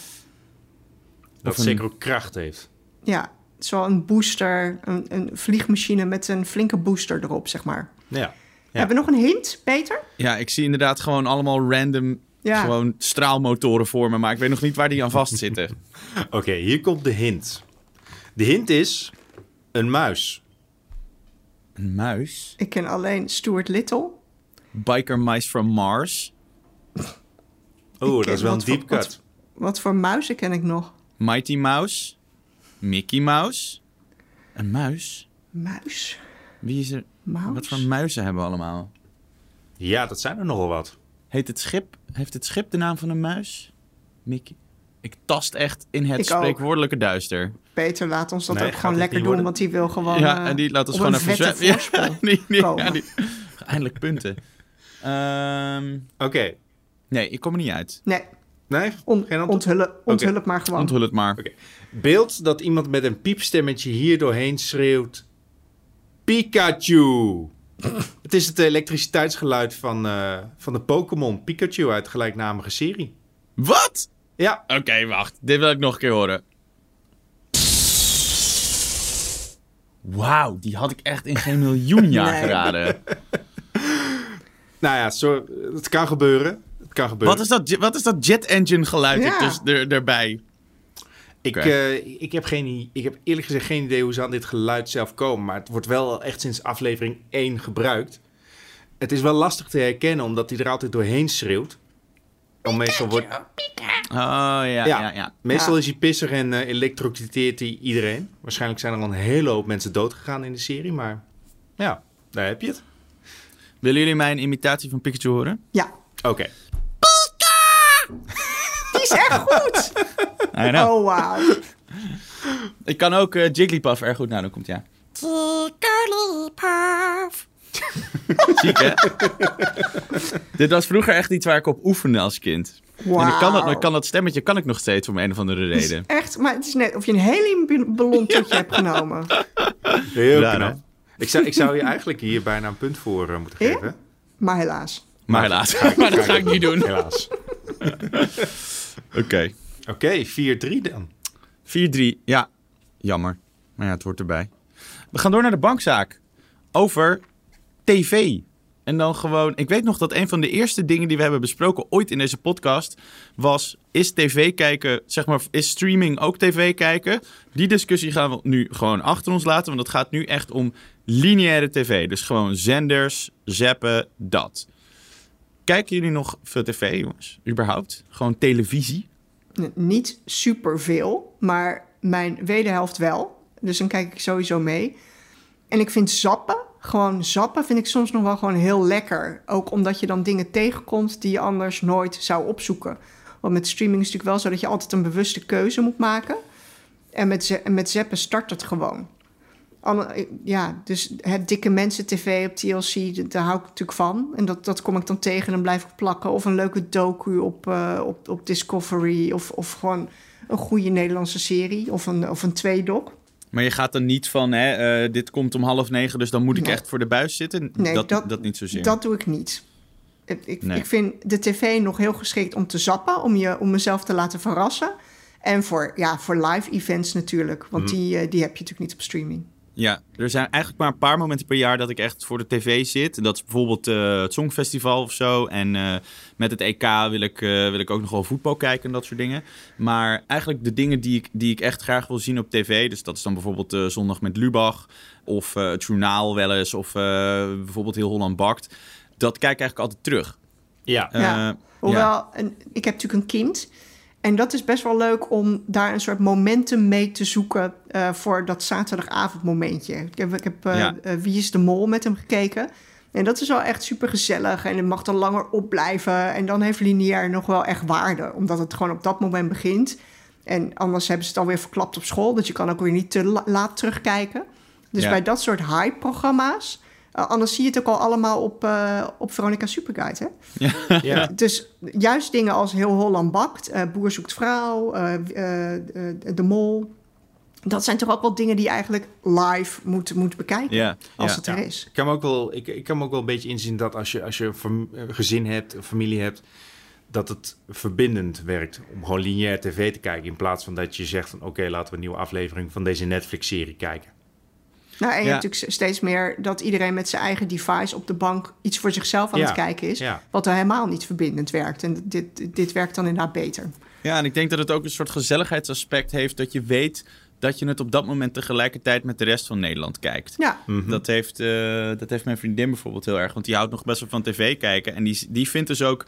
Dat een- zeker ook kracht heeft. ja. Het is wel een booster, een, een vliegmachine met een flinke booster erop, zeg maar. Ja. Hebben we nog een hint, Peter? Ja, ik zie inderdaad gewoon allemaal random Ja. gewoon straalmotoren voor me, maar ik weet nog niet waar die aan vastzitten. Oké, hier komt de hint. De hint is een muis. Een muis? Ik ken alleen Stuart Little. Biker Mice from Mars? Oh, dat is wel een voor- deep cut. Wat, wat voor muizen ken ik nog? Mighty Mouse? Mickey Mouse? Een muis? Muis? Wie is er? Mouse? Wat voor muizen hebben we allemaal? Ja, dat zijn er nogal wat. Heet het schip, heeft het schip de naam van een muis? Mickey? Ik tast echt in het Ik ook. spreekwoordelijke duister. Peter laat ons dat Nee, ook gewoon lekker doen, worden? want hij wil gewoon ja, eh, en die laat ons gewoon een even vette zwemmen. Ja, die, die, ja, die- Eindelijk punten. Ehm, Oké. nee, ik kom er niet uit. Nee, Nee? on, Geen onthullen, onthul het maar gewoon. Onthul het maar. Oké. Beeld dat iemand met een piepstemmetje hier doorheen schreeuwt... Pikachu! het is het elektriciteitsgeluid van, eh, van de Pokémon Pikachu uit de gelijknamige serie. Wat? Ja, Oké, wacht. Dit wil ik nog een keer horen. Wauw, die had ik echt in geen miljoen jaar Nee. geraden. nou ja, zo, het kan gebeuren. Het kan gebeuren. Wat is dat, wat is dat jet engine geluid Ja. er dus er, erbij? Ik, eh, ik, heb geen, ik heb eerlijk gezegd geen idee hoe ze aan dit geluid zelf komen. Maar het wordt wel echt sinds aflevering 1 gebruikt. Het is wel lastig te herkennen, omdat hij er altijd doorheen schreeuwt. En meestal wordt, Oh, ja, ja, Ja. ja. meestal Ja. is hij pissig en eh elektrocuteert hij iedereen. Waarschijnlijk zijn er al een hele hoop mensen doodgegaan in de serie. Maar ja, daar heb je het. Willen jullie mijn imitatie van Pikachu horen? Ja, Oké. die is echt goed. I know. Oh, wauw. Ik kan ook eh, Jigglypuff erg goed. Nou, dan komt ja. Ziek, hè? Dit was vroeger echt iets waar ik op oefende als kind. En ik kan, dat, ik kan dat stemmetje kan ik nog steeds om een of andere reden. Echt, maar het is net of je een heliumballon tot je hebt genomen. Heel Ja, knap. hè? Ik zou, ik zou je eigenlijk hier bijna een punt voor eh, moeten Ja? geven. Maar helaas. Maar helaas. maar dat ga ik niet doen. Oké. Helaas. Oké, 4-3 dan. 4-3. Ja, jammer. Maar ja, het hoort erbij. We gaan door naar de bankzaak. Over tv. En dan gewoon... Ik weet nog dat een van de eerste dingen die we hebben besproken ooit in deze podcast was... Is tv kijken, zeg maar, is streaming ook tv kijken? Die discussie gaan we nu gewoon achter ons laten. Want het gaat nu echt om lineaire tv. Dus gewoon zenders, zappen, dat. Kijken jullie nog veel tv, jongens? Überhaupt? Gewoon televisie? Niet superveel, maar mijn wederhelft wel. Dus dan kijk ik sowieso mee. En ik vind zappen, gewoon zappen, vind ik soms nog wel gewoon heel lekker. Ook omdat je dan dingen tegenkomt die je anders nooit zou opzoeken. Want met streaming is het natuurlijk wel zo dat je altijd een bewuste keuze moet maken. En met, met zappen start het gewoon. Ja, dus het dikke mensen tv op TLC, daar hou ik natuurlijk van. En dat, dat kom ik dan tegen en blijf ik plakken. Of een leuke docu op, eh, op, op Discovery. Of, of gewoon een goede Nederlandse serie. Of een, of een tweedok. Maar je gaat dan niet van, hè, eh, dit komt om half negen, dus dan moet ik Nee. echt voor de buis zitten? Nee, dat, dat- dat, niet zozeer. Dat doe ik niet. Ik, Nee. ik vind de tv nog heel geschikt om te zappen. Om, je, om mezelf te laten verrassen. En voor, ja, voor live events natuurlijk. Want Mhm. die, eh, die heb je natuurlijk niet op streaming. Ja, er zijn eigenlijk maar een paar momenten per jaar dat ik echt voor de tv zit. En dat is bijvoorbeeld eh, het Songfestival of zo. En eh, met het EK wil ik, eh, wil ik ook nog wel voetbal kijken en dat soort dingen. Maar eigenlijk de dingen die ik, die ik echt graag wil zien op tv. Dus dat is dan bijvoorbeeld eh, Zondag met Lubach. Of eh, het journaal wel eens. Of eh, bijvoorbeeld Heel Holland Bakt. Dat kijk ik eigenlijk altijd terug. Ja. Eh, Ja. Hoewel, een, ik heb natuurlijk een kind. En dat is best wel leuk om daar een soort momentum mee te zoeken eh, voor dat zaterdagavondmomentje. Ik heb, ik heb Ja. eh, Wie is de Mol met hem gekeken. En dat is wel echt super gezellig. En het mag dan langer opblijven. En dan heeft lineair nog wel echt waarde. Omdat het gewoon op dat moment begint. En anders hebben ze het alweer verklapt op school. Dus je kan ook weer niet te la- laat terugkijken. Dus Ja. bij dat soort hype-programma's... eh, anders zie je het ook al allemaal op, eh, op Veronica Superguide, hè? ja. Dus juist dingen als Heel Holland Bakt, eh, Boer zoekt vrouw, eh, eh, eh, De Mol. Dat zijn toch ook wel dingen die je eigenlijk live moet, moet bekijken. Ja, als ja. het er Ja. is. Ik kan, me ook wel, ik, ik kan me ook wel een beetje inzien dat als je, als je gezin hebt, een familie hebt, dat het verbindend werkt om gewoon lineair tv te kijken. In plaats van dat je zegt van oké, laten we een nieuwe aflevering van deze Netflix-serie kijken. Nou, en je Ja. hebt natuurlijk steeds meer dat iedereen met zijn eigen device op de bank iets voor zichzelf aan Ja. het kijken is. Ja. Wat er helemaal niet verbindend werkt. En dit, dit werkt dan inderdaad beter. Ja, en ik denk dat het ook een soort gezelligheidsaspect heeft dat je weet dat je het op dat moment tegelijkertijd met de rest van Nederland kijkt. Ja, Dat, heeft, eh, dat heeft mijn vriendin bijvoorbeeld heel erg. Want die houdt nog best wel van tv kijken. En die, die vindt dus ook,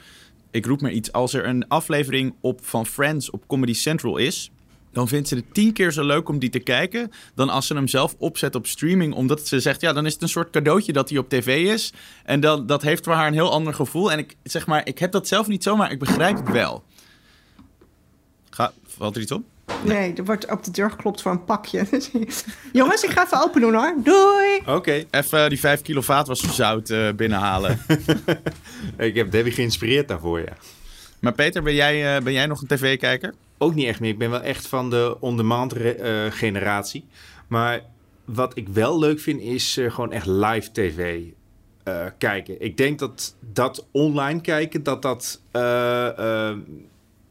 ik roep maar iets, als er een aflevering op, van Friends op Comedy Central is. Dan vindt ze het tien keer zo leuk om die te kijken. dan als ze hem zelf opzet op streaming. Omdat ze zegt, ja, dan is het een soort cadeautje dat hij op tv is. En dan, dat heeft voor haar een heel ander gevoel. En ik zeg maar, ik heb dat zelf niet zo, maar ik begrijp het wel. Ga, valt er iets op? nee, er wordt op de deur geklopt voor een pakje. Jongens, ik ga even open doen hoor. Doei! Oké, Even die 5 kilo vaatwasserzout eh binnenhalen. ik heb Debbie geïnspireerd daarvoor, ja. maar Peter, ben jij, eh, ben jij nog een tv-kijker? Ook niet echt meer. Ik ben wel echt van de on-demand eh, generatie. Maar wat ik wel leuk vind, is eh, gewoon echt live tv eh, kijken. Ik denk dat dat online kijken, dat dat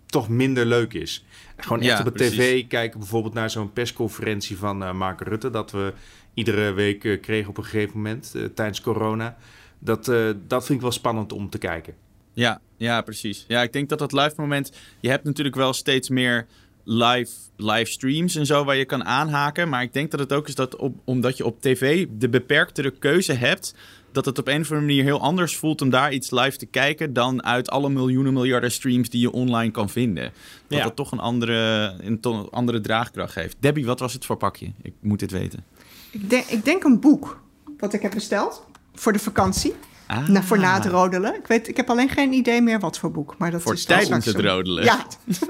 toch minder leuk is. Gewoon echt Ja, op de precies. tv kijken, bijvoorbeeld naar zo'n persconferentie van Mark Rutte, dat we iedere week kregen op een gegeven moment tijdens corona. Dat, dat vind ik wel spannend om te kijken. Ja, ja, precies. Ja, ik denk dat dat live moment... Je hebt natuurlijk wel steeds meer live, live streams en zo waar je kan aanhaken. Maar ik denk dat het ook is dat op, omdat je op tv de beperktere keuze hebt. Dat het op een of andere manier heel anders voelt om daar iets live te kijken. dan uit alle miljoenen miljarden streams die je online kan vinden. Dat Ja. het toch een andere, een to- andere draagkracht heeft. Debbie, wat was het voor pakje? Ik moet dit weten. Ik denk, ik denk een boek wat ik heb besteld voor de vakantie. Ah. Nou, voor na het rodelen. Ik, weet, ik heb alleen geen idee meer wat voor boek. Maar dat Voor is tijdens straks het rodelen. Ja,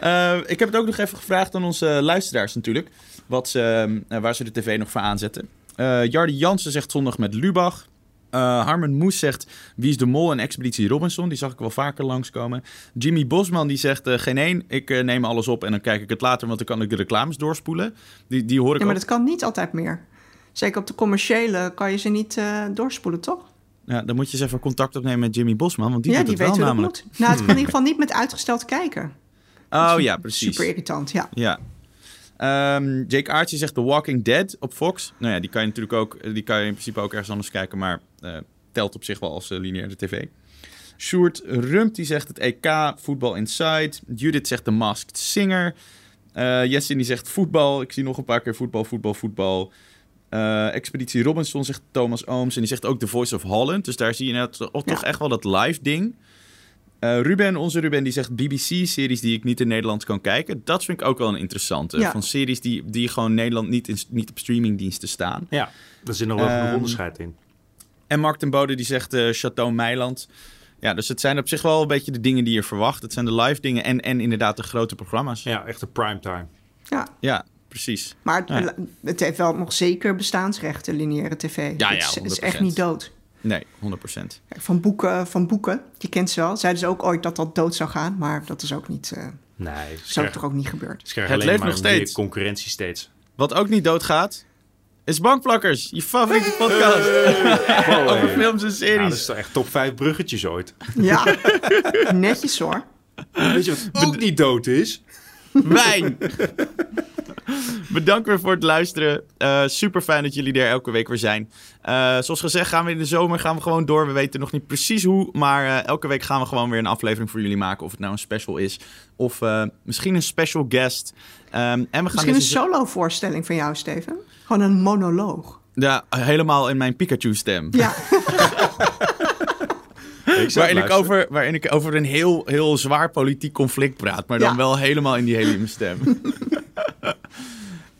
Eh, ik heb het ook nog even gevraagd aan onze luisteraars natuurlijk. Wat ze, eh, waar ze de tv nog voor aanzetten. Eh Jardi Jansen zegt zondag met Lubach. Eh Harmon Moes zegt Wie is de Mol en Expeditie Robinson. Die zag ik wel vaker langskomen. Jimmy Bosman die zegt eh, geen één. Ik neem alles op en dan kijk ik het later. Want dan kan ik de reclames doorspoelen. Die, die hoor ik ja, maar ook. dat kan niet altijd meer. Zeker op de commerciële kan je ze niet eh, doorspoelen, toch? Ja, dan moet je eens even contact opnemen met Jimmy Bosman. Want die ja, doet die het weet wel namelijk. moet. Nou, het kan in ieder geval niet met uitgesteld kijken. Oh ja, precies. Super irritant, ja. Ja. Ehm, Jake Archie zegt The Walking Dead op Fox. Nou ja, die kan je natuurlijk ook, die kan je in principe ook ergens anders kijken, maar eh, telt op zich wel als eh, lineaire tv. Sjoerd Rumpt die zegt het EK, Voetbal Inside. Judith zegt The Masked Singer. Eh Jessin die zegt voetbal. Ik zie nog een paar keer voetbal, voetbal, voetbal. Eh, Expeditie Robinson zegt Thomas Ooms. En die zegt ook The Voice of Holland. Dus daar zie je net toch echt wel dat live ding. Eh, Ruben, onze Ruben, die zegt BBC-series die ik niet in Nederland kan kijken. Dat vind ik ook wel een interessante. Ja. Van series die, die gewoon Nederland niet, in, niet op streamingdiensten staan. Ja, daar zit nog wel genoeg Ehm, onderscheid in. En Mark ten Bode die zegt eh Chateau Meiland. Ja, dus het zijn op zich wel een beetje de dingen die je verwacht. Het zijn de live dingen en, en inderdaad de grote programma's. Ja, echt een primetime. ja. Ja, precies. Maar het, Ja. het heeft wel nog zeker bestaansrechten, lineaire tv. Ja, het, ja, is, het is 100%. echt niet dood. Nee, 100%. Kijk, Van boeken, van boeken, je kent ze wel. Zeiden ze ook ooit dat dat dood zou gaan. Maar dat is ook niet, eh Nee, ze zo krijgen, toch ook niet gebeurd. Het alleen leeft maar nog steeds. concurrentie steeds. Wat ook niet doodgaat, is Bankplakkers. Je favoriete podcast over films en Ja, series. dat is toch echt top 5 bruggetjes ooit. Ja, netjes hoor. Weet je wat ook niet dood is? Wijn. Bedankt weer voor het luisteren. super fijn dat jullie er elke week weer zijn. Eh, zoals gezegd gaan we in de zomer gaan we gewoon door. We weten nog niet precies hoe. Maar eh, elke week gaan we gewoon weer een aflevering voor jullie maken. Of het nou een special is. Of misschien een special guest. Ehm, en we gaan Misschien een deze- solo-voorstelling van jou, Steven. Gewoon een monoloog. Ja, helemaal in mijn Pikachu-stem. Ja, Waarin ik, over, waarin ik over een heel, heel zwaar politiek conflict praat. Maar dan Ja. wel helemaal in die heliumstem.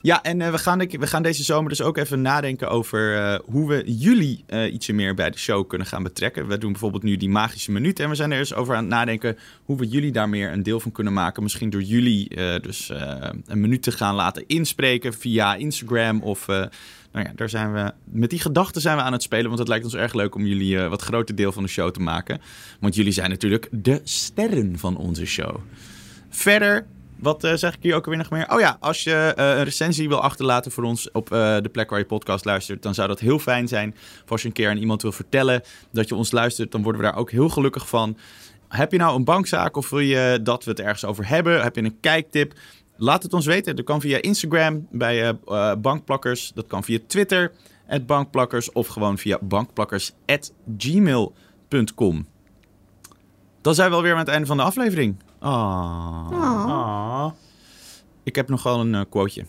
ja, en eh, we, gaan, de- we gaan deze zomer dus ook even nadenken over eh, hoe we jullie eh, ietsje meer bij de show kunnen gaan betrekken. We doen bijvoorbeeld nu die magische minuut. En we zijn er eens over aan het nadenken hoe we jullie daar meer een deel van kunnen maken. Misschien door jullie eh, dus eh, een minuut te gaan laten inspreken via Instagram of... nou ja, daar zijn we, met die gedachten zijn we aan het spelen. Want het lijkt ons erg leuk om jullie eh, wat groter deel van de show te maken. Want jullie zijn natuurlijk de sterren van onze show. Verder, wat eh, zeg ik hier ook alweer nog meer? Oh ja, als je eh, een recensie wil achterlaten voor ons op de plek waar je podcast luistert, dan zou dat heel fijn zijn. Of als je een keer aan iemand wil vertellen dat je ons luistert, dan worden we daar ook heel gelukkig van. Heb je nou een bankzaak of wil je dat we het ergens over hebben? Heb je een kijktip? Laat het ons weten. Dat kan via Instagram bij eh, eh, Bankplakkers. Dat kan via Twitter, Bankplakkers. Of gewoon via bankplakkers.gmail.com. Dan zijn we alweer aan het einde van de aflevering. Ah. Ah. Ik heb nog wel een eh, quoteje.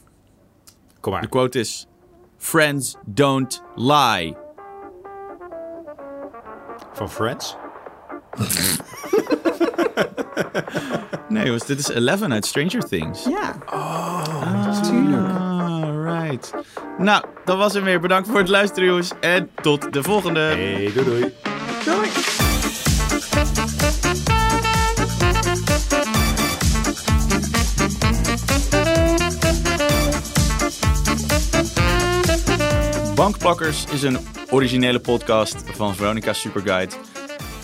Kom De maar. quote is... Friends don't lie. Van Friends? Nee jongens, dit is Eleven uit Stranger Things. ja. Natuurlijk. Ah, right. Nou, dat was hem weer. Bedankt voor het luisteren jongens. En tot de volgende. Hey, doei doei. Doei. Bankplakkers is een originele podcast van Veronica Superguide.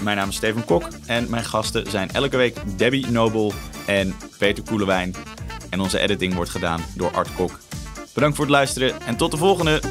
Mijn naam is Steven Kok en mijn gasten zijn elke week Debbie Nobel en Peter Koelewijn. En onze editing wordt gedaan door Art Kok. Bedankt voor het luisteren en tot de volgende!